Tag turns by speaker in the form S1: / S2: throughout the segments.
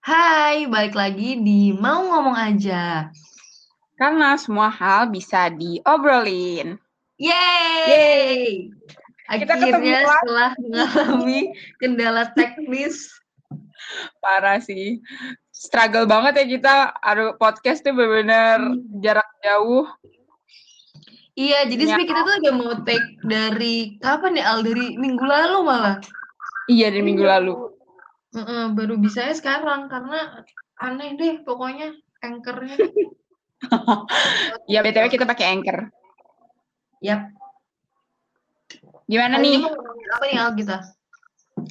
S1: Hai, balik lagi di Mau Ngomong Aja.
S2: Karena semua hal bisa diobrolin.
S1: Yeay!
S2: Yeay! Kita ketemu
S1: Akhirnya setelah mengalami kendala teknis.
S2: Parah sih. Struggle banget ya kita. Aduh, podcast tuh bener-bener
S1: Hmm.
S2: jarak jauh.
S1: Iya, jadi
S2: Ya.
S1: sebenarnya kita tuh udah mau take dari kapan ya Al? Dari minggu lalu malah.
S2: Iya, di minggu lalu.
S1: Heeh, baru bisa ya sekarang karena aneh deh pokoknya anchornya.
S2: Ya, BTW kita pakai Anchor.
S1: Yap.
S2: Gimana nih?
S1: apa nih Al kita?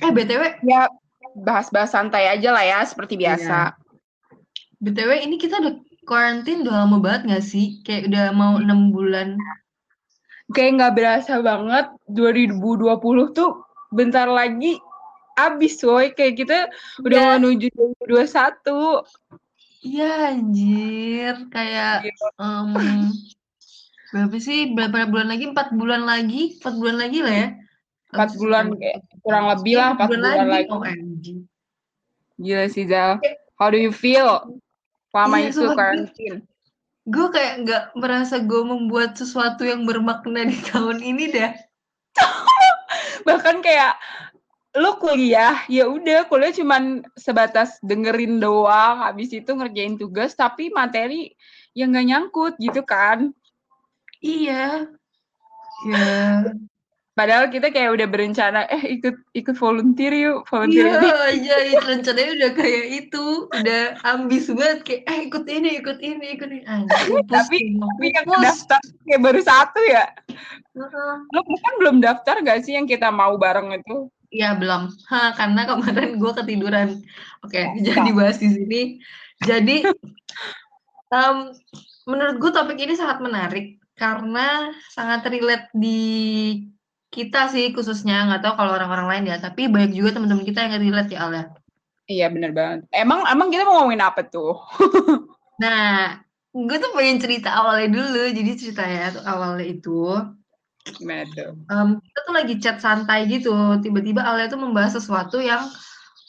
S1: Eh BTW,
S2: Ya, bahas-bahas santai aja lah ya, seperti biasa.
S1: BTW ini kita udah quarantine udah lama banget gak sih? Kayak udah mau enam bulan.
S2: Kayak nggak berasa banget 2020 tuh bentar lagi abis woy. Kayak kita udah
S1: Ya.
S2: menuju 2021.
S1: Iya anjir, kayak em, berapa sih? Berapa bulan lagi? Empat bulan lagi? Empat bulan lagi lah ya?
S2: Empat bulan kayak kurang lebih lah empat bulan lagi.
S1: OMG.
S2: Gila sih Zal. How do you feel? Selama
S1: Iya,
S2: itu quarantine.
S1: Gue kayak nggak merasa gue membuat sesuatu yang bermakna di tahun ini dah.
S2: Bahkan kayak lu kuliah, ya udah kuliah cuman sebatas dengerin doang, habis itu ngerjain tugas, tapi materi yang nggak nyangkut gitu kan.
S1: Iya. Ya.
S2: Padahal kita kayak udah berencana, eh ikut ikut volunteer yuk, volunteer
S1: Iya aja, rencananya udah kayak itu, udah ambis banget kayak eh ikut ini, ikut ini, ikut ini. Anjir,
S2: Tapi-
S1: pusing,
S2: Tapi yang daftar kayak baru satu ya.
S1: Heeh.
S2: Lu kan belum daftar gak sih yang kita mau bareng itu?
S1: Iya belum, Hah, karena kemarin gue ketiduran. Oke,
S2: Oh,
S1: jangan dibahas di sini. Jadi, em, menurut gue topik ini sangat menarik karena sangat relate di kita sih khususnya nggak tahu kalau orang-orang lain ya, tapi banyak juga teman-teman kita yang relate ya Al ya.
S2: Iya bener banget. Emang emang kita mau ngomongin apa tuh?
S1: Nah, gue tuh pengen cerita awalnya dulu. Jadi ceritanya tuh awalnya itu
S2: Gimana tuh?
S1: em, kita tuh lagi chat santai gitu. Tiba-tiba Alia tuh membahas sesuatu yang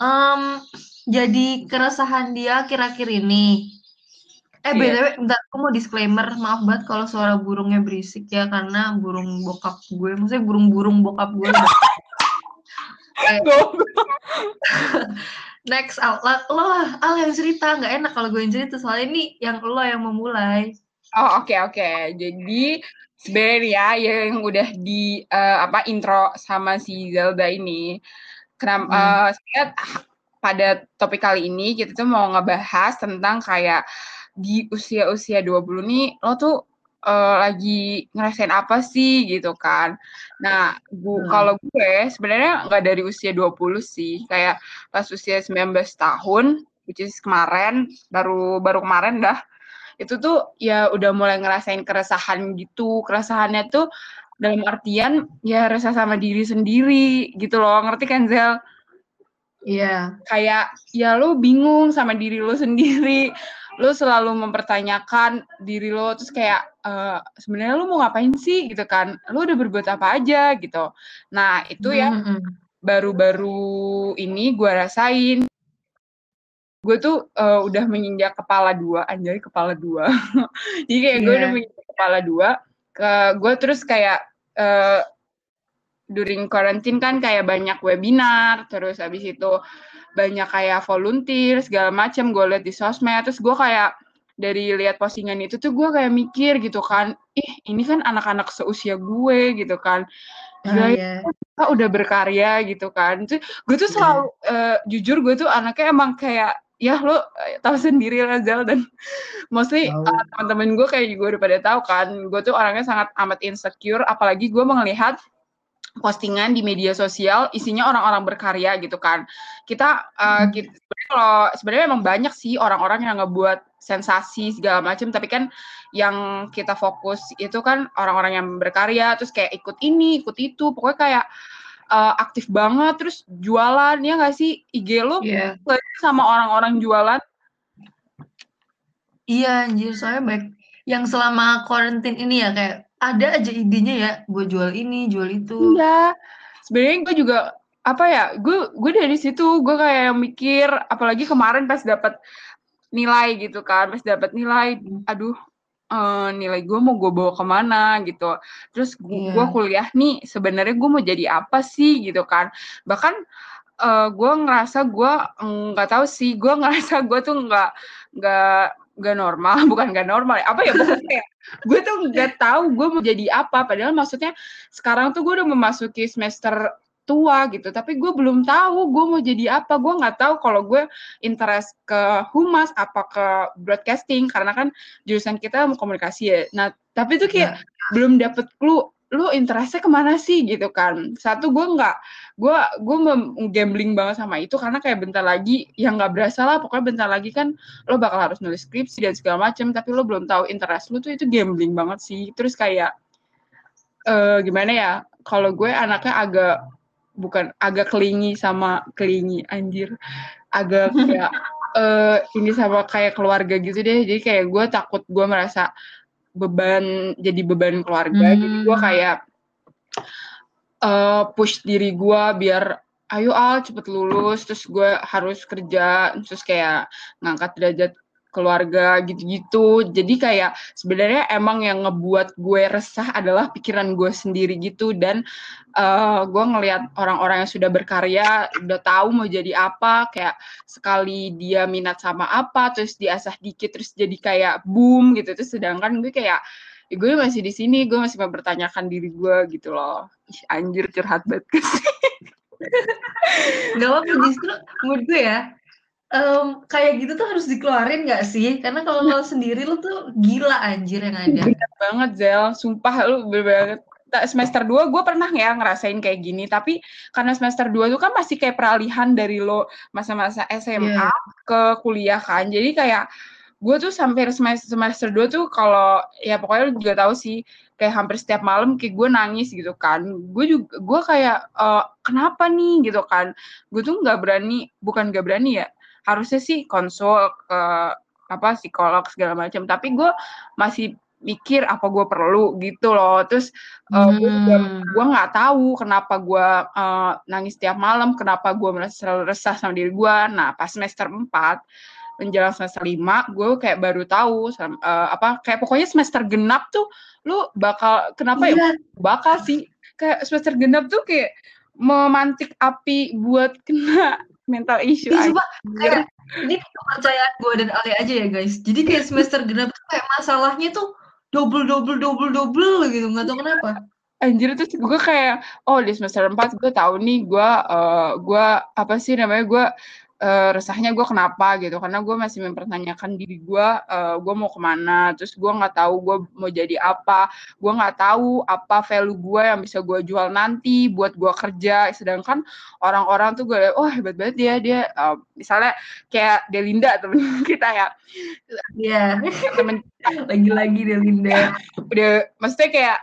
S1: em, jadi keresahan dia akhir-akhir ini. Eh,
S2: Iya.
S1: BTW, bentar, aku mau disclaimer. Maaf banget kalau suara burungnya berisik ya, karena burung bokap gue, maksudnya burung-burung bokap gue. Eh, next, Al, lo lah, Al yang cerita. Nggak enak kalau gue yang cerita, soalnya ini yang lo yang memulai.
S2: Oh oke oke. Jadi sebenarnya ya yang udah di eh, apa intro sama si Zelda ini, kenapa
S1: Hmm.
S2: sebenarnya pada topik kali ini kita tuh mau ngebahas tentang kayak di usia-usia 20 nih lo tuh eh, lagi ngerasain apa sih gitu kan. Nah, bu
S1: Hmm.
S2: kalau gue sebenarnya nggak dari usia 20 sih, kayak pas usia 19 tahun, which is kemarin, baru baru kemarin dah itu tuh ya udah mulai ngerasain keresahan gitu. Keresahannya tuh dalam artian ya resah sama diri sendiri gitu loh. Ngerti kan Zel?
S1: Iya.
S2: Kayak ya lu bingung sama diri lu sendiri. Lu selalu mempertanyakan diri lo terus kayak eh, sebenarnya lu mau ngapain sih gitu kan? Lu udah berbuat apa aja gitu. Nah, itu ya
S1: Mm-mm.
S2: baru-baru ini gue rasain gue tuh eh, udah menginjak kepala dua anjay kepala dua jadi kayak gue
S1: Iya.
S2: udah menginjak kepala dua ke gue terus kayak eh, during quarantine kan kayak banyak webinar terus abis itu banyak kayak volunteer segala macam gue liat di sosmed terus gue kayak dari lihat postingan itu tuh gue kayak mikir gitu kan ih ini kan anak-anak seusia gue gitu kan
S1: Ah,
S2: Gila
S1: iya.
S2: kita udah berkarya gitu kan. Gue tuh
S1: Iya.
S2: selalu eh, jujur gue tuh anaknya emang kayak ya lo eh, tahu sendiri lah Zal dan mostly
S1: Tahu.
S2: eh, teman-teman gue kayak gue udah pada tahu kan. Gue tuh orangnya sangat amat insecure apalagi gue melihat postingan di media sosial isinya orang-orang berkarya gitu kan. Kita kita sebenarnya kalau sebenarnya emang banyak sih orang-orang yang ngebuat sensasi segala macam tapi kan yang kita fokus itu kan orang-orang yang berkarya terus kayak ikut ini, ikut itu, pokoknya kayak eh, aktif banget terus jualan ya nggak sih IG lu
S1: Iya.
S2: sama orang-orang jualan
S1: Iya anjir, soalnya baik yang selama quarantine ini ya, kayak ada aja idenya ya, gue jual ini, jual itu.
S2: Iya. Sebenarnya gue juga apa ya gue gue dari situ gue kayak mikir apalagi kemarin pas dapat nilai gitu kan pas dapat nilai aduh uh, nilai gue mau gue bawa ke mana gitu. Terus yeah. gue kuliah nih sebenarnya gue mau jadi apa sih gitu kan. Bahkan uh, gue ngerasa gue nggak tahu sih gue ngerasa gue tuh nggak nggak nggak normal. Bukan nggak normal apa ya pokoknya gue tuh nggak tahu gue mau jadi apa. Padahal maksudnya sekarang tuh gue udah memasuki semester tua gitu. Tapi gue belum tahu gue mau jadi apa. Gue nggak tahu kalau gue interest ke humas apa ke broadcasting. Karena kan jurusan kita mau komunikasi ya. Nah tapi tuh kayak nah. belum dapet clue lu interestnya ke mana sih? gitu kan. Satu gue nggak gue gue gambling banget sama itu. Karena kayak bentar lagi yang nggak berasa lah. Pokoknya bentar lagi kan lo bakal harus nulis skripsi dan segala macem. Tapi lo belum tahu interest lu tuh itu gambling banget sih. Terus kayak uh, gimana ya kalau gue anaknya agak bukan agak kelingi sama kelingi anjir. Agak kayak uh, ini sama kayak keluarga gitu deh. Jadi kayak gue takut gue merasa beban jadi beban keluarga. Hmm. jadi gue kayak uh, push diri gue biar ayo al cepet lulus. Terus gue harus kerja. Terus kayak ngangkat derajat keluarga gitu-gitu. Jadi kayak sebenarnya emang yang ngebuat gue resah adalah pikiran gue sendiri gitu. Dan uh, gue ngelihat orang-orang yang sudah berkarya udah tahu mau jadi apa kayak sekali dia minat sama apa terus diasah dikit terus jadi kayak boom gitu. Terus sedangkan gue kayak ya gue masih di sini gue masih mempertanyakan diri gue gitu loh. Ih, anjir curhat banget.
S1: Gak apa-apa justru menurut gue ya um, kayak gitu tuh harus dikeluarin gak sih? Karena kalau lo sendiri lo tuh gila anjir yang ada.
S2: Bener banget Zel, sumpah lu bener banget. Semester 2 gue pernah ya ngerasain kayak gini, tapi karena semester 2 tuh kan masih kayak peralihan dari lo masa-masa SMA yeah. ke kuliah kan. Jadi kayak gue tuh sampai semester semester 2 tuh kalau ya pokoknya lu juga tahu sih kayak hampir setiap malam kayak gue nangis gitu kan gue juga gue kayak uh, kenapa nih gitu kan gue tuh nggak berani bukan nggak berani ya harusnya sih konsul ke apa psikolog segala macam tapi gue masih mikir apa gue perlu gitu loh terus uh, hmm. gue nggak tahu kenapa gue uh, nangis tiap malam kenapa gue merasa selalu resah sama diri gue nah pas semester 4 menjelang semester 5 gue kayak baru tahu uh, apa kayak pokoknya semester genap tuh lu bakal kenapa ya? iya. ya bakal sih kayak semester genap tuh kayak memantik api buat kena mental issue
S1: ya, coba kayak ini kepercayaan gue dan Ale aja ya guys. Jadi kayak semester genap tuh kayak masalahnya tuh double double double double gitu nggak tahu kenapa.
S2: Anjir tuh gue kayak oh di semester 4 gue tahu nih gue uh, gue apa sih namanya gue uh, resahnya gue kenapa gitu. Karena gue masih mempertanyakan diri gue uh, gue mau ke mana terus gue nggak tahu gue mau jadi apa. Gue nggak tahu apa value gue yang bisa gue jual nanti buat gue kerja. Sedangkan orang-orang tuh gue oh hebat banget dia dia uh, misalnya kayak Delinda temen kita ya.
S1: Iya, yeah. temen lagi-lagi Delinda.
S2: Udah maksudnya kayak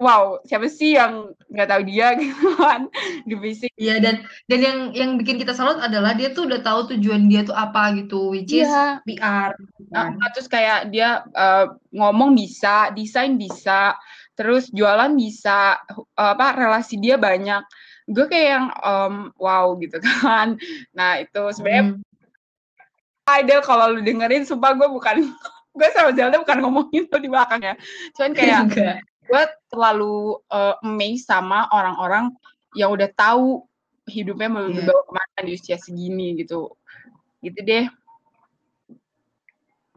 S2: wow siapa sih yang nggak tahu dia gitu kan di fisik
S1: iya dan dan yang yang bikin kita salut adalah dia tuh udah tahu tujuan dia tuh apa gitu which is yeah. PR
S2: kan. nah, terus kayak dia uh, ngomong bisa desain bisa terus jualan bisa uh, apa relasi dia banyak gue kayak yang um, wow gitu kan nah itu sebenarnya hmm. idol kalau lu dengerin sumpah gue bukan gue sama Zelda bukan ngomongin tuh di belakangnya cuman kayak gue terlalu uh, amazed sama orang-orang yang udah tahu hidupnya mau yeah. dibawa ke mana di usia segini gitu gitu deh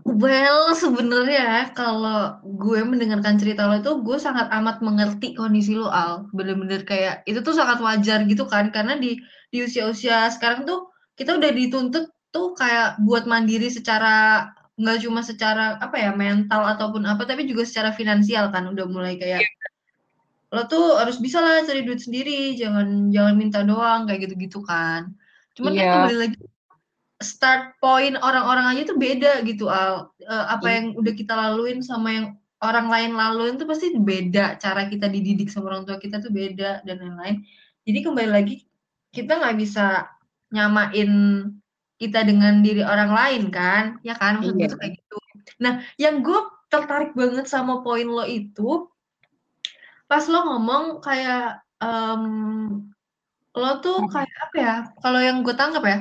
S1: Well, sebenarnya kalau gue mendengarkan cerita lo itu, gue sangat amat mengerti kondisi lo, Al. Bener-bener kayak itu tuh sangat wajar gitu kan, karena di di usia-usia sekarang tuh kita udah dituntut tuh kayak buat mandiri secara nggak cuma secara apa ya mental ataupun apa tapi juga secara finansial kan udah mulai kayak yeah. lo tuh harus bisa lah cari duit sendiri jangan jangan minta doang kayak gitu-gitu kan cuman yeah. kan iya. kembali lagi start point orang-orang aja tuh beda gitu al uh, apa yeah. yang udah kita laluin sama yang orang lain laluin tuh pasti beda cara kita dididik sama orang tua kita tuh beda dan lain-lain jadi kembali lagi kita nggak bisa nyamain kita dengan diri orang lain kan ya kan maksud iya. kayak gitu nah yang gue tertarik banget sama poin lo itu pas lo ngomong kayak um, lo tuh
S2: Mhm.
S1: kayak apa ya, kalau yang gue tangkap ya,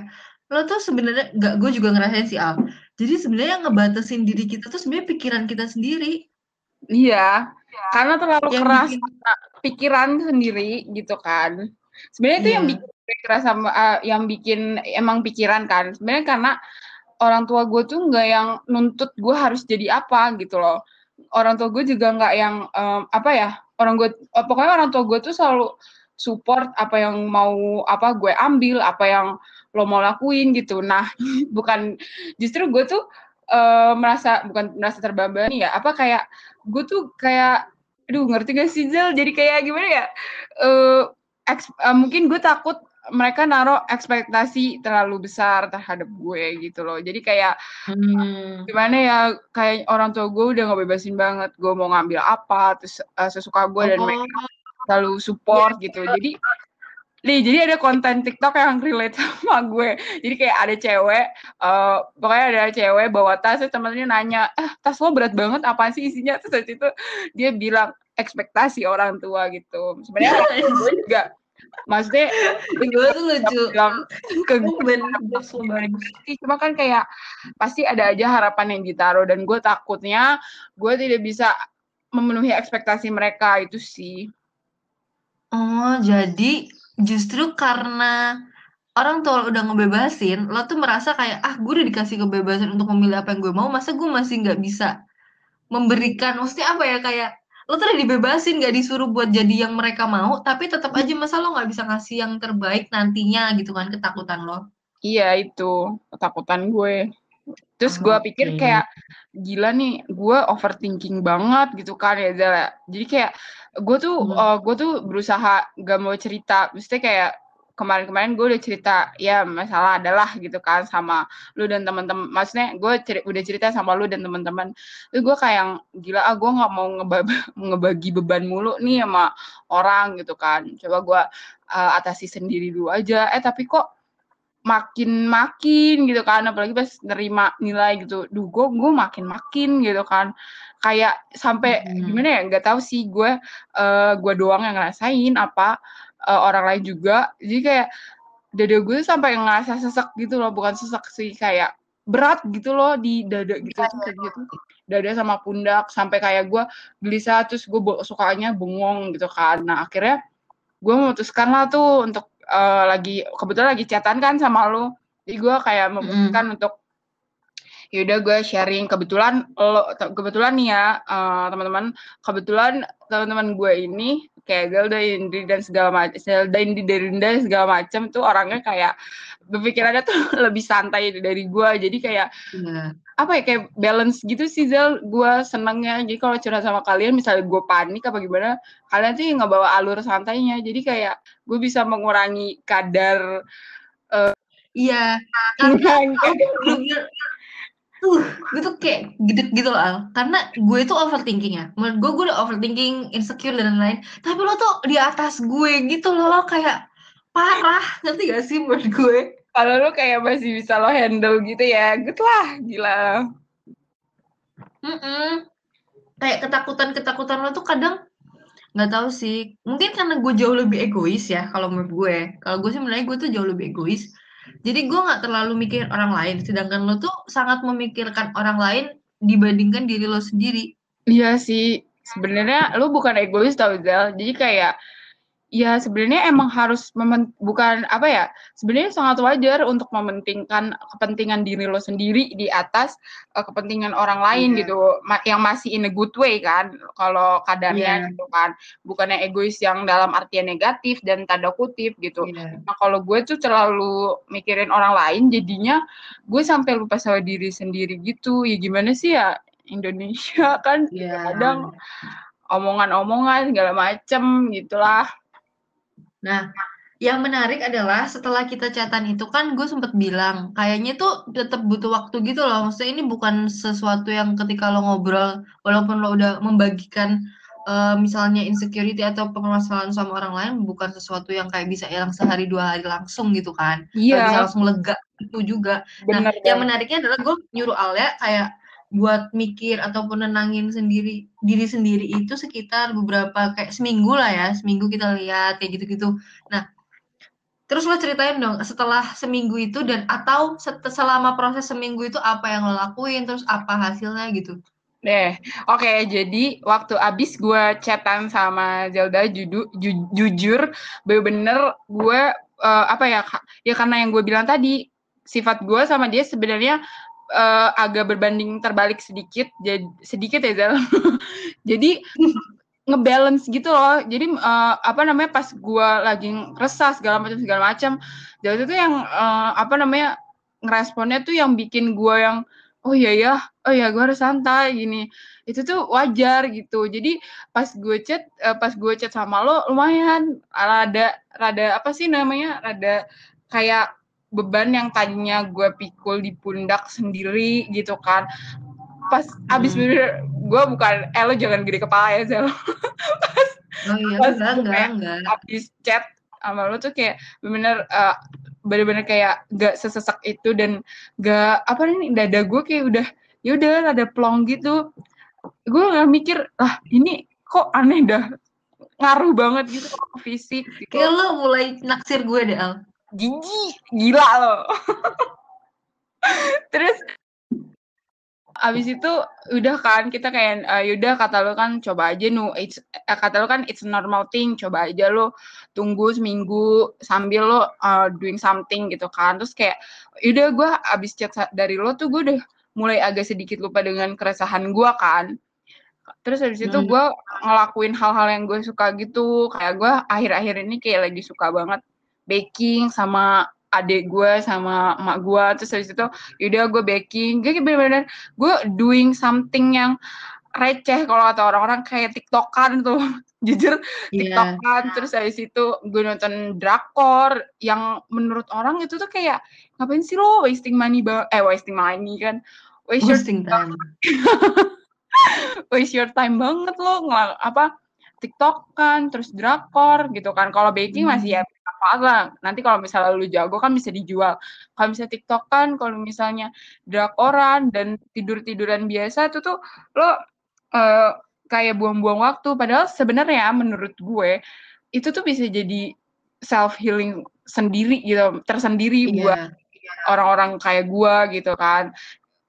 S1: lo tuh sebenarnya nggak gue juga ngerasain sih, Al. Jadi sebenarnya yang ngebatasin diri kita tuh sebenarnya pikiran kita sendiri.
S2: Iya, karena terlalu
S1: Yang
S2: keras
S1: bikin
S2: pikiran sendiri gitu kan. Sebenarnya itu yang
S1: Iya.
S2: bikin gue keras sama eee, yang bikin emang pikiran kan. Sebenarnya karena orang tua gue tuh nggak yang nuntut gue harus jadi apa gitu loh. Orang tua gue juga nggak yang, eee, apa ya, orang gue eee, pokoknya orang tua gue tuh selalu support apa yang mau apa gue ambil, apa yang lo mau lakuin gitu. Nah, bukan justru gue tuh, eee, merasa bukan merasa terbebani ya, apa kayak gue tuh kayak aduh ngerti gak sih Zal? Jadi kayak gimana ya, eks eee, mungkin gue takut mereka naruh ekspektasi terlalu besar terhadap gue gitu loh. Jadi kayak
S1: Mmm.
S2: gimana ya, kayak orang tua gue udah ngebebasin banget gue mau ngambil apa, terus, eee, sesuka gue dan mereka
S1: Oh.
S2: selalu
S1: Iya,
S2: support gitu.
S1: betul.
S2: Jadi nih, jadi ada konten TikTok yang relate sama gue. Jadi kayak ada cewek, eee, pokoknya ada cewek bawa tas, terus temennya nanya, "Eh, tas lo berat banget, apaan sih isinya?" Terus itu dia bilang, "Ekspektasi orang tua," gitu. Sebenarnya gue juga maksudnya
S1: Gue tuh lucu.
S2: bilang ke gue cuma kan kayak pasti ada aja harapan yang ditaruh dan gue takutnya gue tidak bisa memenuhi ekspektasi mereka, itu sih.
S1: Oh, jadi justru karena orang tua udah ngebebasin, lo tuh merasa kayak, "Ah, gue udah dikasih kebebasan untuk memilih apa yang gue mau, masa gue masih nggak bisa memberikan" maksudnya apa ya, kayak lo tuh udah dibebasin, nggak disuruh buat jadi yang mereka mau, tapi tetep aja masa lo nggak bisa ngasih yang terbaik nantinya gitu kan, ketakutan lo.
S2: Iya, itu ketakutan gue. Terus gue pikir
S1: Oke.
S2: kayak, gila nih, gue overthinking banget gitu kan ya. Jadi kayak gue tuh,
S1: Mhm.
S2: eee, gue tuh berusaha nggak mau cerita, maksudnya kayak kemarin-kemarin gue udah cerita, ya masalah adalah gitu kan sama lu dan temen-temen maksudnya gue ceri udah cerita sama lu dan temen-temen. Terus gue kayak yang, gila ah, gue nggak mau ngebagi beban mulu nih sama orang gitu kan. Coba gue, eee, atasi sendiri dulu aja, eh tapi kok makin makin gitu kan, apalagi pas nerima nilai gitu, duh gue gue makin-makin gitu kan. Kayak sampai
S1: Mhm.
S2: gimana ya, nggak tahu sih gue, eee, gue doang yang ngerasain apa, eee, orang lain juga. Jadi kayak dada gue sampai ngerasa sesek gitu loh, bukan sesek sih, kayak berat gitu loh di dada gitu, terus
S1: iya
S2: habis itu
S1: iya.
S2: dada sama pundak sampai kayak gue gelisah, terus gue sukanya bengong gitu kan. Nah, akhirnya gue memutuskan lah tuh untuk, eee, lagi kebetulan lagi chat-an kan sama lu. Jadi gue kayak memutuskan untuk ya udah gue sharing, kebetulan lo kebetulan nih ya, eee, teman-teman, kebetulan teman-teman gue ini kayak Zelda, Indri, dan segala mac Zelda, Indri, Derinda, segala macem tuh orangnya kayak berpikirannya tuh lebih santai dari gue. Jadi kayak
S1: Iya.
S2: apa ya, kayak balance gitu sih, Zal, gue senengnya. Jadi kalau curhat sama kalian misalnya gue panik apa gimana, kalian tuh yang ngebawa alur santainya. Jadi kayak gue bisa mengurangi kadar, eee
S1: Iya, karena uh, gue tuh kayak gedeg gitu loh, Al. Karena gue itu overthinking ya, menurut gue, gue udah overthinking, insecure, dan lain-lain, tapi lo tuh di atas gue gitu loh, lo kayak parah, ngerti gak sih menurut gue?
S2: Kalau lu kayak masih bisa lo handle gitu ya, good lah, gila.
S1: Mhm. Kayak ketakutan-ketakutan lo tuh kadang nggak tahu sih, mungkin karena gue jauh lebih egois ya kalau menurut gue. Kalau gue sih sebenarnya gue tuh jauh lebih egois. Jadi gue nggak terlalu mikirin orang lain, sedangkan lo tuh sangat memikirkan orang lain dibandingkan diri lo sendiri.
S2: Iya sih, sebenarnya lu bukan egois tau, Zal. Jadi kayak ya sebenarnya emang harus memen bukan apa ya, sebenarnya sangat wajar untuk mementingkan kepentingan diri lo sendiri di atas, eee, kepentingan orang lain
S1: Iya.
S2: gitu, ma yang masih in a good way kan, kalau kadarnya
S1: Iya.
S2: gitu kan. Bukannya egois yang dalam artian negatif dan tanda kutip gitu.
S1: Iya.
S2: Nah, kalau gue tuh terlalu mikirin orang lain, jadinya gue sampai lupa sama diri sendiri gitu. Ya gimana sih ya, Indonesia kan
S1: Iya.
S2: kadang omongan-omongan segala macem, gitulah.
S1: Nah, yang menarik adalah setelah kita chat-an itu kan gue sempet bilang, kayaknya tuh tetep butuh waktu gitu loh, maksudnya ini bukan sesuatu yang ketika lo ngobrol, walaupun lo udah membagikan, eee, misalnya insecurity atau permasalahan sama orang lain, bukan sesuatu yang kayak bisa hilang sehari, 2 hari langsung gitu kan, nggak bisa langsung lega gitu juga. Nah,
S2: Bener
S1: yang
S2: banget.
S1: menariknya adalah gue nyuruh Alia kayak buat mikir ataupun nenangin sendiri diri sendiri itu sekitar beberapa kayak seminggu lah ya, seminggu kita lihat kayak gitu-gitu. Nah Terus lo ceritain dong setelah seminggu itu dan atau selama proses seminggu itu apa yang lo lakuin, terus apa hasilnya gitu?
S2: Deh, oke. Okay, jadi waktu abis gue chatan sama Zelda judu, ju, jujur, bener-bener gue uh, apa ya? Ya karena yang gue bilang tadi sifat gue sama dia sebenarnya uh, agak berbanding terbalik sedikit. Jadi sedikit ya Zel. jadi ngebalance gitu loh. Jadi uh, apa namanya pas gue lagi resah segala macam segala macam, Zelda itu yang uh, apa namanya ngeresponnya tuh yang bikin gue yang oh iya ya oh iya gue harus santai gini itu tuh wajar gitu jadi pas gue chat uh, pas gue chat sama lo lumayan rada rada apa sih namanya rada kayak beban yang tadinya gue pikul di pundak sendiri gitu kan pas hmm. abis bener gue bukan eh lo jangan gede kepala ya Zel
S1: pas oh iya pas enggak, enggak, enggak.
S2: abis chat sama lo tuh kayak bener-bener uh, bener-bener kayak gak sesesak itu dan gak apa nih dada gue kayak udah ya udah ada plong gitu gue nggak mikir ah ini kok aneh dah ngaruh banget gitu ke fisik gitu.
S1: kayak lo mulai naksir gue deh Al
S2: jijik gila lo terus abis itu udah kan kita kayak uh, yaudah kata lo kan coba aja nu it's, uh, kata lo kan it's normal thing coba aja lo tunggu seminggu sambil lo uh, doing something gitu kan. Terus kayak yaudah gue abis chat dari lo tuh gue udah mulai agak sedikit lupa dengan keresahan gue kan. Terus abis itu hmm. gue ngelakuin hal-hal yang gue suka gitu. Kayak gue akhir-akhir ini kayak lagi suka banget baking sama adik gue sama emak gue terus habis itu yaudah gue baking. Gue bener-bener gue doing something yang receh kalau kata orang-orang kayak tiktokan tuh. Jujur yeah. tiktokan. Terus habis itu gue nonton drakor yang menurut orang itu tuh kayak ngapain sih lo wasting money bang eh wasting money kan.
S1: Waste wasting your time.
S2: Waste your time banget lo nggak apa TikTok kan, terus drakor gitu kan. Kalau baking hmm. masih ya apa lah. Nanti kalau misalnya lu jago kan bisa dijual. Kalau misalnya TikTok kan, kalau misalnya drakoran dan tidur-tiduran biasa itu tuh lo uh, kayak buang-buang waktu. Padahal sebenarnya menurut gue itu tuh bisa jadi self healing sendiri gitu, tersendiri yeah. buat orang-orang kayak gue gitu kan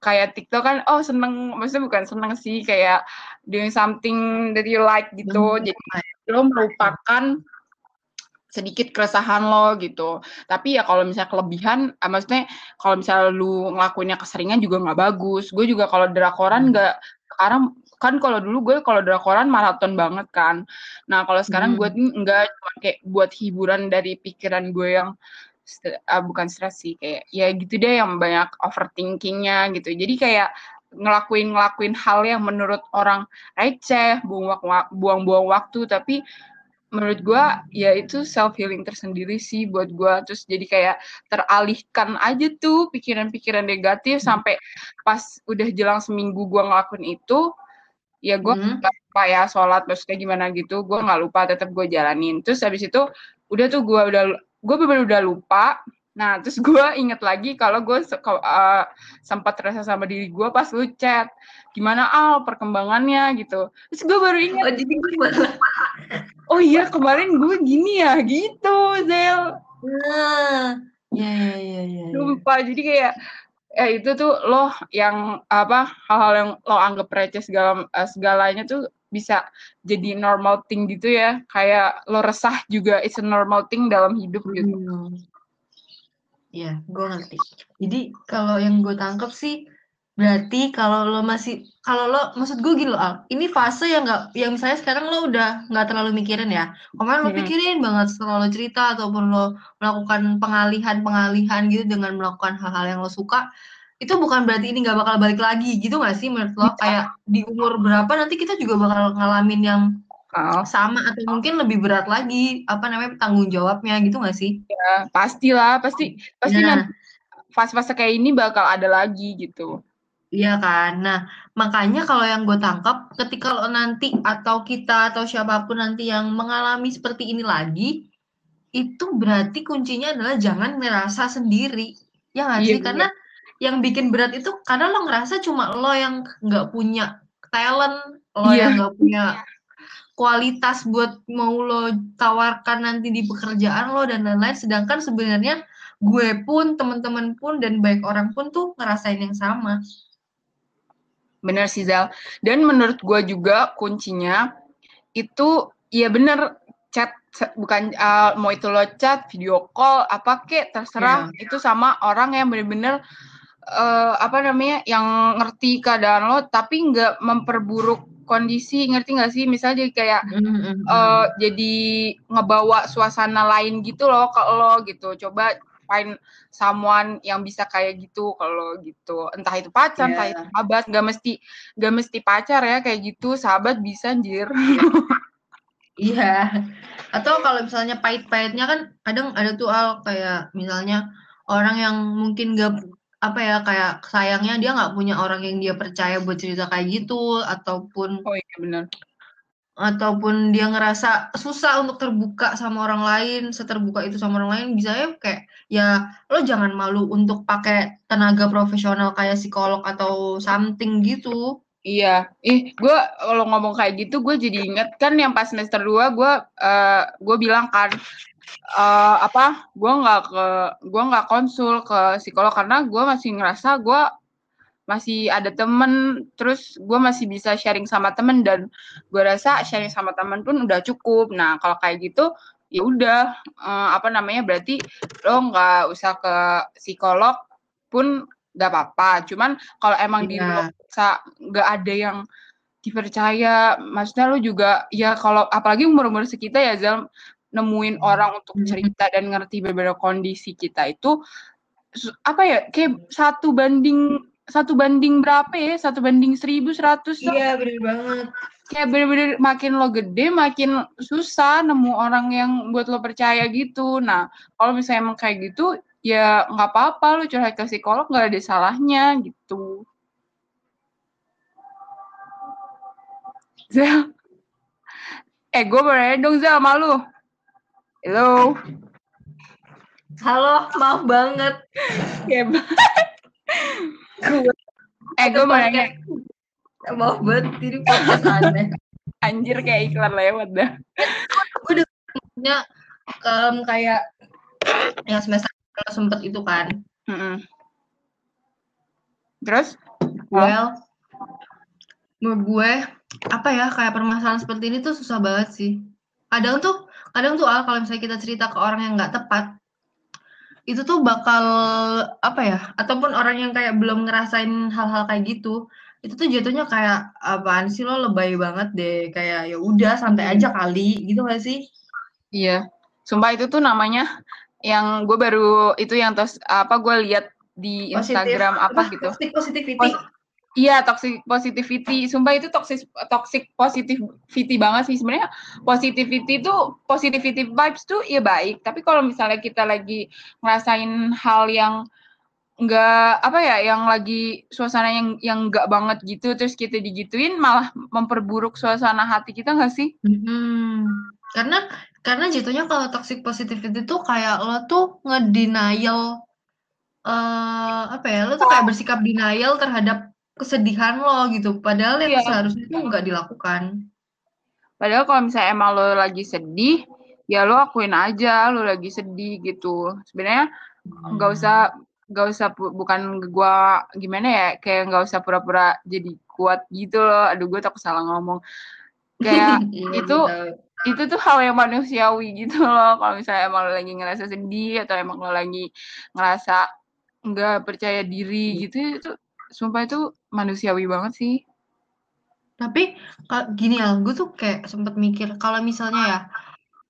S2: kayak TikTok kan oh seneng maksudnya bukan seneng sih kayak doing something that you like gitu hmm. jadi lo melupakan sedikit keresahan lo gitu tapi ya kalau misalnya kelebihan eh, maksudnya kalau misalnya lu ngelakuinnya keseringan juga nggak bagus gue juga kalau drakoran hmm. nggak sekarang kan kalau dulu gue kalau drakoran maraton banget kan nah kalau sekarang hmm. gue enggak cuma kayak buat hiburan dari pikiran gue yang uh, bukan stres sih kayak ya gitu deh yang banyak overthinkingnya gitu jadi kayak ngelakuin ngelakuin hal yang menurut orang receh buang-buang waktu tapi menurut gue ya itu self healing tersendiri sih buat gue terus jadi kayak teralihkan aja tuh pikiran-pikiran negatif hmm. sampai pas udah jelang seminggu gue ngelakuin itu ya gue hmm. gak lupa ya sholat maksudnya gimana gitu gue nggak lupa tetap gue jalanin terus habis itu udah tuh gue udah gue bener udah lupa nah terus gue inget lagi kalau gue uh, sempat terasa sama diri gue pas lu chat gimana al perkembangannya? gitu. Terus gue baru inget. Oh, jadi gue oh iya kemarin gue gini ya gitu Zel.
S1: Nah. Ya ya ya ya,
S2: ya. lupa. Jadi kayak ya itu tuh lo yang apa hal-hal yang lo anggap receh segala uh, segalanya tuh bisa jadi normal thing gitu ya. Kayak lo resah juga it's a normal thing dalam hidup gitu. Hmm.
S1: Ya gue ngerti. Jadi kalau yang gue tangkap sih berarti kalau lo masih kalau lo maksud gue gini lo Al, ini fase yang nggak yang misalnya sekarang lo udah nggak terlalu mikirin ya. Kemarin lo pikirin banget setelah lo cerita ataupun lo melakukan pengalihan pengalihan gitu dengan melakukan hal-hal yang lo suka itu bukan berarti ini nggak bakal balik lagi gitu nggak sih menurut lo? Kayak di umur berapa nanti kita juga bakal ngalamin yang oh. sama atau mungkin lebih berat lagi apa namanya tanggung jawabnya gitu nggak sih?
S2: Ya pastilah pasti pasti nah. fase-fase kayak ini bakal ada lagi gitu.
S1: Iya kan. Nah makanya kalau yang gue tangkap ketika lo nanti atau kita atau siapa pun nanti yang mengalami seperti ini lagi itu berarti kuncinya adalah jangan merasa sendiri ya nggak iya, sih? Karena yang bikin berat itu karena lo ngerasa cuma lo yang nggak punya talent, lo yeah. yang nggak punya kualitas buat mau lo tawarkan nanti di pekerjaan lo dan lain-lain. Sedangkan sebenarnya gue pun teman-teman pun dan baik orang pun tuh ngerasain yang sama.
S2: Bener sih Zal. Dan menurut gue juga kuncinya itu ya bener chat bukan uh, mau itu lo chat video call apa kek terserah. Yeah. itu sama orang yang bener-bener uh, apa namanya yang ngerti keadaan lo tapi nggak memperburuk kondisi ngerti nggak sih? Misalnya jadi kayak mm-hmm. uh, jadi ngebawa suasana lain gitu loh kalau lo gitu. Coba find someone yang bisa kayak gitu kalau gitu. Entah itu pacar yeah. entah itu sahabat. Nggak mesti nggak mesti pacar ya kayak gitu. Sahabat bisa anjir.
S1: Iya. Atau kalau misalnya pahit-pahitnya kan kadang ada tuh al kayak misalnya orang yang mungkin gak apa ya kayak sayangnya dia nggak punya orang yang dia percaya buat cerita kayak gitu ataupun
S2: oh iya benar.
S1: ataupun dia ngerasa susah untuk terbuka sama orang lain seterbuka itu sama orang lain bisa ya kayak ya lo jangan malu untuk pakai tenaga profesional kayak psikolog atau something gitu.
S2: Iya, ih gue kalau ngomong kayak gitu gue jadi inget kan yang pas semester 2 gue uh, gue bilang kan uh, apa gue nggak ke gue nggak konsul ke psikolog karena gue masih ngerasa gue masih ada temen terus gue masih bisa sharing sama temen dan gue rasa sharing sama temen pun udah cukup nah kalau kayak gitu ya udah uh, apa namanya berarti lo nggak usah ke psikolog pun nggak apa-apa cuman kalau emang yeah. di lo nggak ada yang dipercaya maksudnya lo juga ya kalau apalagi umur-umur sekitar ya Zal nemuin hmm. orang untuk hmm. cerita dan ngerti beberapa kondisi kita itu apa ya kayak satu banding satu banding berapa ya? Satu banding seribu seratus
S1: iya bener banget.
S2: Kayak bener-bener makin lo gede makin susah nemu orang yang buat lo percaya gitu. Nah kalau misalnya emang kayak gitu ya nggak apa-apa lo curhat ke psikolog nggak ada salahnya gitu. Zel eh gue berani dong Zel malu Halo.
S1: Halo, maaf banget.
S2: Ya, eh, gue mau nanya.
S1: Maaf banget, ini podcast aneh.
S2: Anjir kayak iklan lewat dah.
S1: gue udah punya um, kayak yang semester sempet itu kan. Mm -hmm.
S2: Terus?
S1: Well, menurut gue apa ya kayak permasalahan seperti ini tuh susah banget sih. Kadang tuh kadang tuh Al kalau misalnya kita cerita ke orang yang nggak tepat itu tuh bakal apa ya ataupun orang yang kayak belum ngerasain hal-hal kayak gitu itu tuh jatuhnya kayak apaan sih lo lebay banget deh. Kayak ya udah santai aja kali gitu gak sih?
S2: Iya. Sumpah itu tuh namanya yang gue baru itu yang tos apa gue lihat di Instagram Positif, apa, apa? gitu.
S1: Positivity
S2: Iya, toxic positivity. Sumpah itu toxic toxic positivity banget sih sebenarnya. Positivity itu positivity vibes tuh ya baik, tapi kalau misalnya kita lagi ngerasain hal yang enggak apa ya, yang lagi suasana yang yang enggak banget gitu terus kita digituin malah memperburuk suasana hati kita enggak sih?
S1: Hmm. Karena karena jatuhnya kalau toxic positivity tuh kayak lo tuh ngedenial uh, apa ya, lo tuh kayak bersikap denial terhadap kesedihan lo gitu, padahal yang iya. seharusnya itu nggak dilakukan.
S2: Padahal kalau misalnya emang lo lagi sedih, ya lo akuin aja lo lagi sedih gitu. Sebenarnya nggak hmm. usah nggak usah bukan gua gimana ya kayak nggak usah pura-pura jadi kuat gitu loh. Aduh gue takut salah ngomong. Kayak iya, itu itu tuh hal yang manusiawi gitu loh. Kalau misalnya emang lo lagi ngerasa sedih atau emang lo lagi ngerasa nggak percaya diri gitu itu sumpah itu manusiawi banget sih.
S1: Tapi gini ya, gue tuh kayak sempet mikir kalau misalnya ya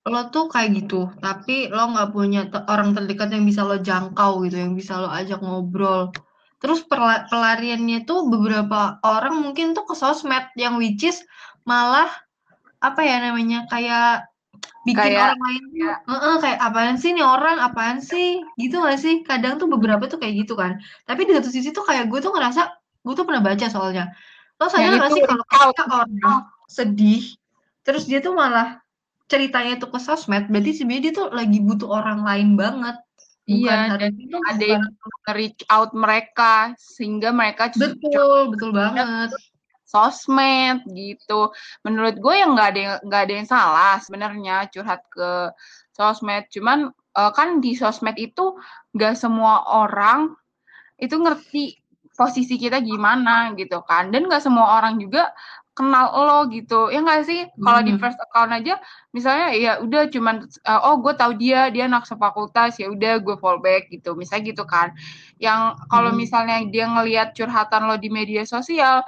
S1: lo tuh kayak gitu, tapi lo nggak punya orang terdekat yang bisa lo jangkau gitu, yang bisa lo ajak ngobrol. Terus pelariannya tuh beberapa orang mungkin tuh ke sosmed yang which is malah apa ya namanya kayak bikin kayak, orang lain ya. uh -uh, kayak apaan sih nih orang? Apaan sih? Gitu gak sih? Kadang tuh beberapa tuh kayak gitu kan. Tapi di satu sisi tuh kayak gue tuh ngerasa gue tuh pernah baca soalnya. Lo sadar gak sih kalau orang sedih terus dia tuh malah ceritanya tuh ke sosmed berarti sebenarnya dia tuh lagi butuh orang lain banget.
S2: Iya dan itu ada yang reach out mereka sehingga mereka
S1: betul betul banget
S2: sosmed gitu. Menurut gue yang nggak ada yang nggak ada yang salah sebenarnya curhat ke sosmed. Cuman uh, kan di sosmed itu nggak semua orang itu ngerti posisi kita gimana gitu kan dan nggak semua orang juga kenal lo gitu ya nggak sih kalau di
S1: Hmm.
S2: first account aja misalnya ya udah cuman uh, oh gue tahu dia dia anak sefakultas ya udah gue follow back gitu misalnya gitu kan yang kalau
S1: Hmm.
S2: misalnya dia ngelihat curhatan lo di media sosial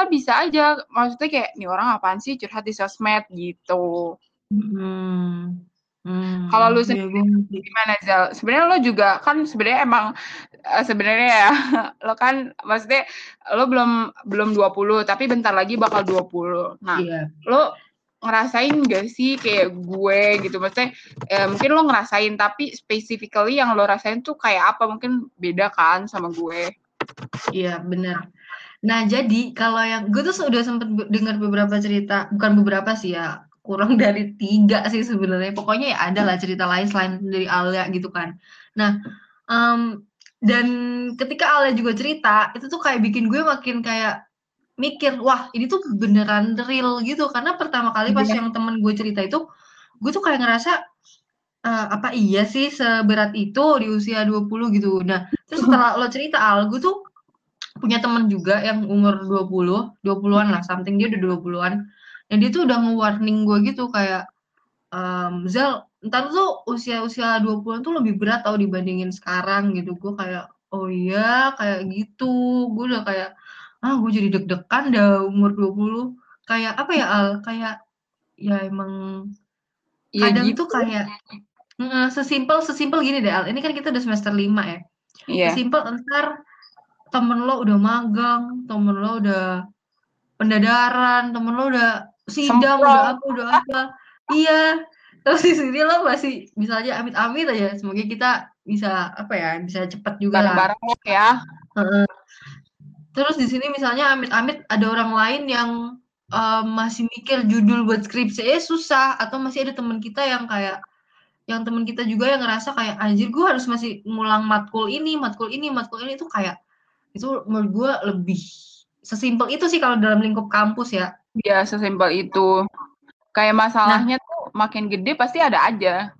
S2: kan bisa aja maksudnya kayak nih orang apaan sih curhat di sosmed gitu
S1: Hmm. Hmm.
S2: kalau lu
S1: Iya,
S2: sendiri
S1: ngerti.
S2: gimana Zal? Sebenarnya lo juga kan sebenarnya emang eh, sebenarnya ya lo kan maksudnya lo belum belum 20 tapi bentar lagi bakal 20. Nah,
S1: Iya.
S2: lo ngerasain gak sih kayak gue gitu maksudnya eh, mungkin lo ngerasain tapi specifically yang lo rasain tuh kayak apa mungkin beda kan sama gue.
S1: Iya, benar. Nah, jadi kalau yang gue tuh udah sempet be- dengar beberapa cerita, bukan beberapa sih ya, kurang dari tiga sih sebenarnya. Pokoknya ya ada lah cerita lain selain dari Alia gitu kan. Nah, em, dan ketika Alia juga cerita, itu tuh kayak bikin gue makin kayak mikir, wah ini tuh beneran real gitu. Karena pertama kali pas
S2: Iya.
S1: yang temen gue cerita itu, gue tuh kayak ngerasa, "Eh, apa iya sih seberat itu di usia 20 gitu. Nah, terus setelah lo cerita Al, gue tuh punya temen juga yang umur 20, 20-an lah, something dia udah 20-an. Dan dia tuh udah nge-warning gue gitu kayak, em, Zal, ntar tuh usia-usia 20-an tuh lebih berat tau dibandingin sekarang gitu. Gue kayak, oh iya, kayak gitu. Gue udah kayak, ah gue jadi deg-degan dah umur 20. Kayak apa ya Al? Kayak ya emang
S2: Iya
S1: kadang
S2: gitu.
S1: tuh kayak mm, sesimpel sesimpel gini deh Al. Ini kan kita udah semester 5 ya.
S2: Iya.
S1: Sesimpel ntar temen lo udah magang, temen lo udah pendadaran, temen lo udah sidang,
S2: Semprot.
S1: udah apa, udah apa. Iya. Terus di sini lo masih bisa aja amit-amit aja. Semoga kita bisa apa ya, bisa cepet juga lah.
S2: Bareng-bareng lo ya.
S1: Heeh. Terus di sini misalnya amit-amit ada orang lain yang em, masih mikir judul buat skripsi eh susah atau masih ada teman kita yang kayak yang teman kita juga yang ngerasa kayak anjir gue harus masih ngulang matkul ini, matkul ini, matkul ini itu kayak itu menurut gue lebih sesimpel itu sih kalau dalam lingkup kampus ya.
S2: Iya, sesimpel itu. Kayak masalahnya tuh makin gede pasti ada aja.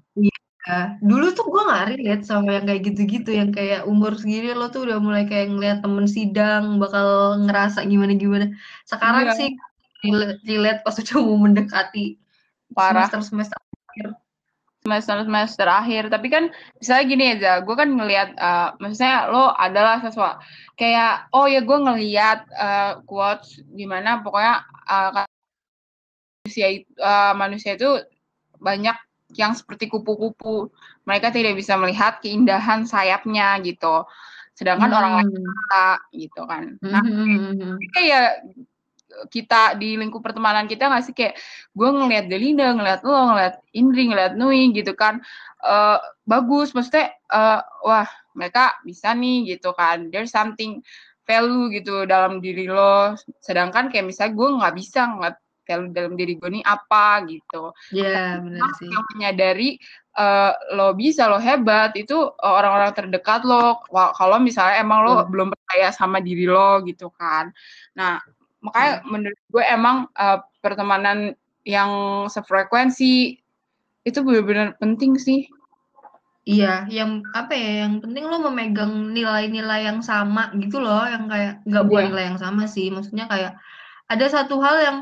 S1: Ya, dulu tuh gue nggak relate sama yang kayak gitu-gitu yang kayak umur segini lo tuh udah mulai kayak ngeliat temen sidang bakal ngerasa gimana-gimana. Sekarang
S2: Iya.
S1: sih relate pas udah mau mendekati
S2: Parah.
S1: semester-semester akhir.
S2: semester semester akhir tapi kan misalnya gini aja gue kan ngelihat uh, maksudnya lo adalah sesuatu kayak oh ya gue ngelihat uh, quotes gimana pokoknya uh, manusia itu uh, manusia itu banyak yang seperti kupu-kupu mereka tidak bisa melihat keindahan sayapnya gitu sedangkan orang lain
S1: Hmm.
S2: bisa gitu kan nah
S1: Mhm.
S2: kayak kita di lingkup pertemanan kita nggak sih kayak gue ngelihat Delinda, ngelihat lo, ngelihat Indri, ngelihat Nui gitu kan eh bagus, maksudnya eh wah mereka bisa nih gitu kan, there's something value gitu dalam diri lo, sedangkan kayak misalnya gue nggak bisa ngeliat value dalam diri gue nih apa gitu.
S1: Ya benar
S2: Orang
S1: sih.
S2: yang menyadari eh, lo bisa, lo hebat itu orang-orang terdekat lo. Kalau misalnya emang lo
S1: Betul.
S2: belum percaya sama diri lo gitu kan. Nah, makanya menurut gue emang eh, pertemanan yang sefrekuensi itu benar-benar penting sih.
S1: Iya, yang apa ya, yang penting lo memegang nilai-nilai yang sama gitu loh, yang kayak nggak bukan
S2: Iya.
S1: nilai yang sama sih, maksudnya kayak ada satu hal yang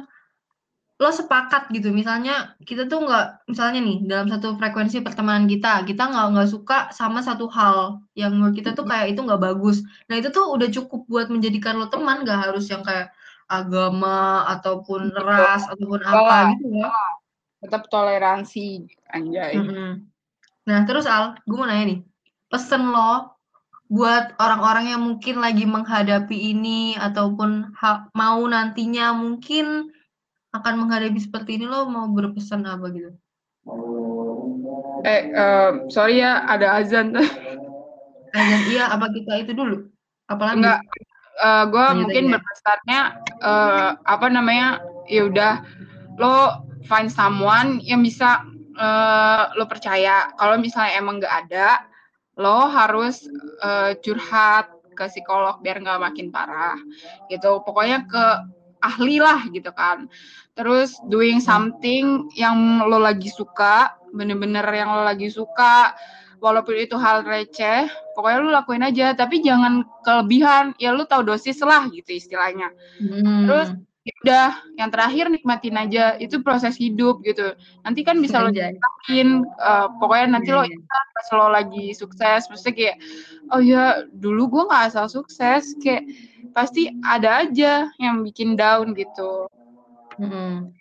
S1: lo sepakat gitu, misalnya kita tuh nggak, misalnya nih dalam satu frekuensi pertemanan kita, kita nggak nggak suka sama satu hal yang menurut kita tuh kayak itu nggak bagus. Nah itu tuh udah cukup buat menjadikan lo teman, nggak harus yang kayak agama ataupun
S2: Betul.
S1: ras ataupun
S2: Enggak
S1: apa gitu loh.
S2: Tetap toleransi anjay.
S1: Mm-mm. Nah, terus Al, gue mau nanya nih, pesen lo buat orang-orang yang mungkin lagi menghadapi ini ataupun mau nantinya mungkin akan menghadapi seperti ini, lo mau berpesan apa gitu?
S2: Eh, eh, sorry ya ada azan.
S1: Azan iya, apa kita itu dulu? Apa lanjut?
S2: Enggak, eh gue mungkin
S1: ya.
S2: berpesannya eh, apa namanya ya udah lo find someone yang bisa eh, lo percaya kalau misalnya emang nggak ada lo harus eh, curhat ke psikolog biar nggak makin parah gitu pokoknya ke ahli lah gitu kan. Terus doing something yang lo lagi suka, bener-bener yang lo lagi suka, walaupun itu hal receh, pokoknya lo lakuin aja, tapi jangan kelebihan, ya lo tahu dosis lah gitu istilahnya.
S1: Hmm.
S2: Terus ya udah, yang terakhir nikmatin aja, itu proses hidup gitu. Nanti kan bisa lo nikmatin, uh, pokoknya nanti
S1: Iya,
S2: lo
S1: iya.
S2: ingat pas lo lagi sukses, maksudnya kayak, oh ya dulu gue nggak asal sukses, kayak pasti ada aja yang bikin down gitu.
S1: Mm-mm.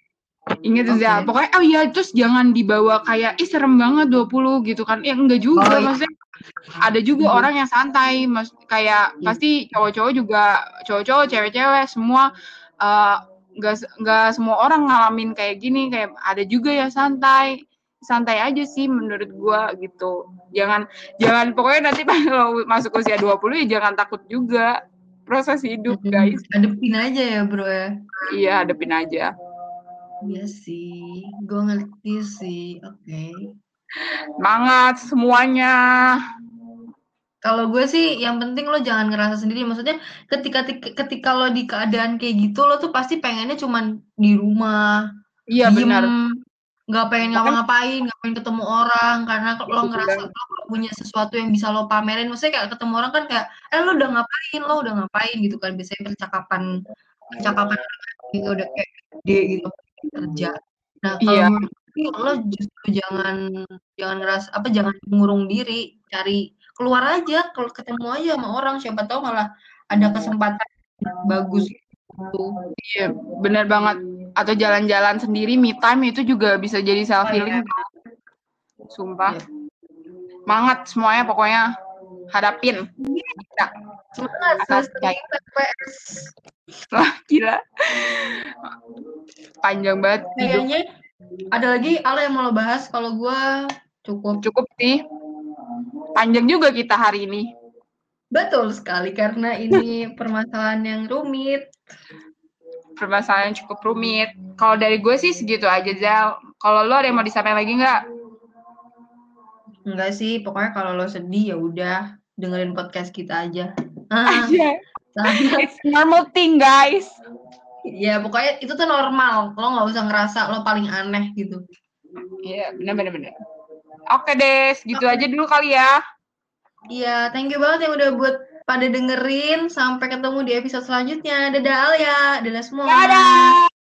S2: Ingat
S1: Oke.
S2: ya, pokoknya oh iya terus jangan dibawa kayak ih serem banget 20 gitu kan. Ya enggak juga
S1: Oh, iya.
S2: maksudnya ada juga
S1: Iya.
S2: orang yang santai, mas kayak
S1: Iya.
S2: pasti cowok-cowok juga cowok-cowok, cewek-cewek semua eh, enggak enggak semua orang ngalamin kayak gini, kayak ada juga yang santai. Santai aja sih menurut gua gitu. Jangan jangan pokoknya nanti lo masuk usia 20 ya jangan takut juga. Proses hidup, guys.
S1: Hadepin aja ya bro ya.
S2: Iya, hadapin aja.
S1: Iya sih, gue ngerti sih. Oke.
S2: Semangat semuanya.
S1: Kalau gue sih yang penting lo jangan ngerasa sendiri. Maksudnya ketika ketika lo di keadaan kayak gitu lo tuh pasti pengennya cuman di rumah,
S2: Iya benar.
S1: nggak pengen ngapa-ngapain, nggak pengen ketemu orang karena lo ngerasa lo punya sesuatu yang bisa lo pamerin. Maksudnya kayak ketemu orang kan kayak, eh lo udah ngapain, lo udah ngapain gitu kan. Biasanya percakapan percakapan orang juga udah kayak gede gitu kerja. Nah kalau
S2: Iya.
S1: menurut lo justru jangan jangan ngerasa apa jangan mengurung diri, cari keluar aja, kalau ketemu aja sama orang, siapa tahu malah ada kesempatan bagus gitu.
S2: Iya, benar banget. Atau jalan-jalan sendiri me time itu juga bisa jadi self
S1: iya.
S2: healing. Sumpah.
S1: Iya.
S2: Semangat semuanya pokoknya hadapin. Asal
S1: semester.
S2: Wah, gila. Panjang banget.
S1: Kayaknya ada lagi Ala yang mau lo bahas kalau gua cukup.
S2: Cukup sih. Panjang juga kita hari ini.
S1: Betul sekali karena ini permasalahan yang rumit.
S2: Permasalahan yang cukup rumit. Kalau dari gue sih segitu aja, Zal. Kalau lo ada yang mau disampaikan lagi nggak?
S1: Enggak sih, pokoknya kalau lo sedih ya udah dengerin podcast kita aja.
S2: Aja.
S1: sama-
S2: It's normal thing, guys.
S1: ya pokoknya itu tuh normal. Lo nggak usah ngerasa lo paling aneh gitu.
S2: Iya, benar-benar. benar. Oke deh, segitu aja dulu kali ya.
S1: Iya, thank you banget yang udah buat pada dengerin. Sampai ketemu di episode selanjutnya. Dadah Alia, dadah semua.
S2: Dadah!